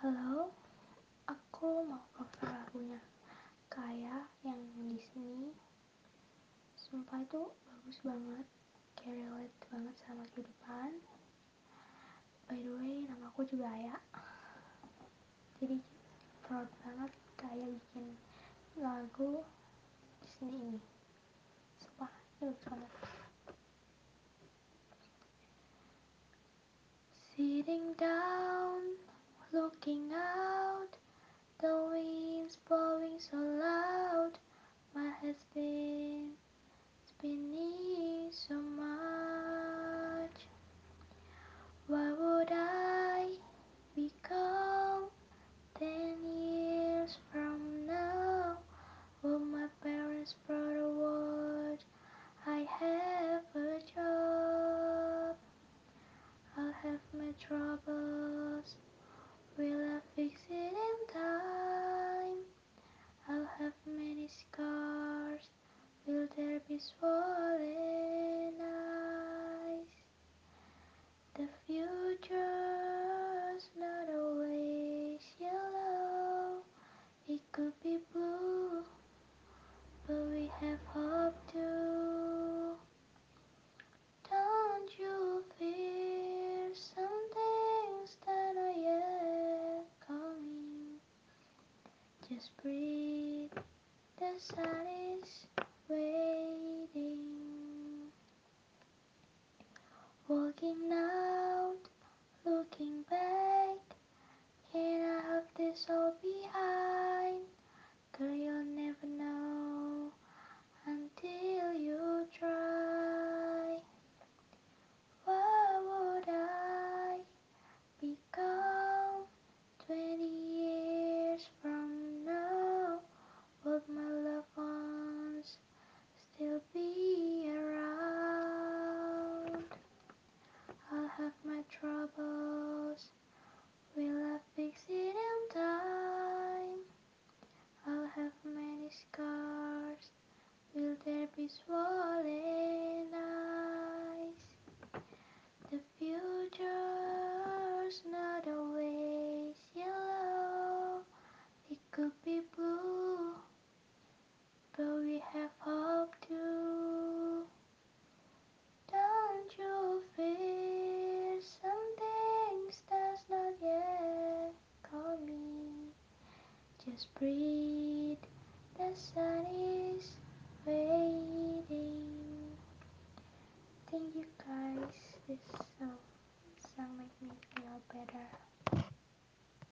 Halo, aku mau cover lagunya kayak yang Disney. Sumpah itu bagus banget, kayak relate banget sama kehidupan. By the way, nama aku juga Aya. Jadi proud banget kayak bikin lagu Disney ini. Sumpah, ini bagus banget. Sitting down, looking out, the wind's blowing so loud. My head's been spinning so much. What would I become ten years from now? Will my parents proud or would I have a job? I'll have my troubles. Will I fix it in time? I'll have many scars. Will there be swollen eyes? The future's not always yellow. It could be blue, but we have hope too. Don't you fear some things that are yet coming? Just breathe, the sun out, looking back, can I have this all behind? Girl, you'll never know swollen eyes? The future's not always yellow. It could be blue, but we have hope too. Don't you fear some things that's not yet coming? Just breathe, the sun is waiting. Thank you guys.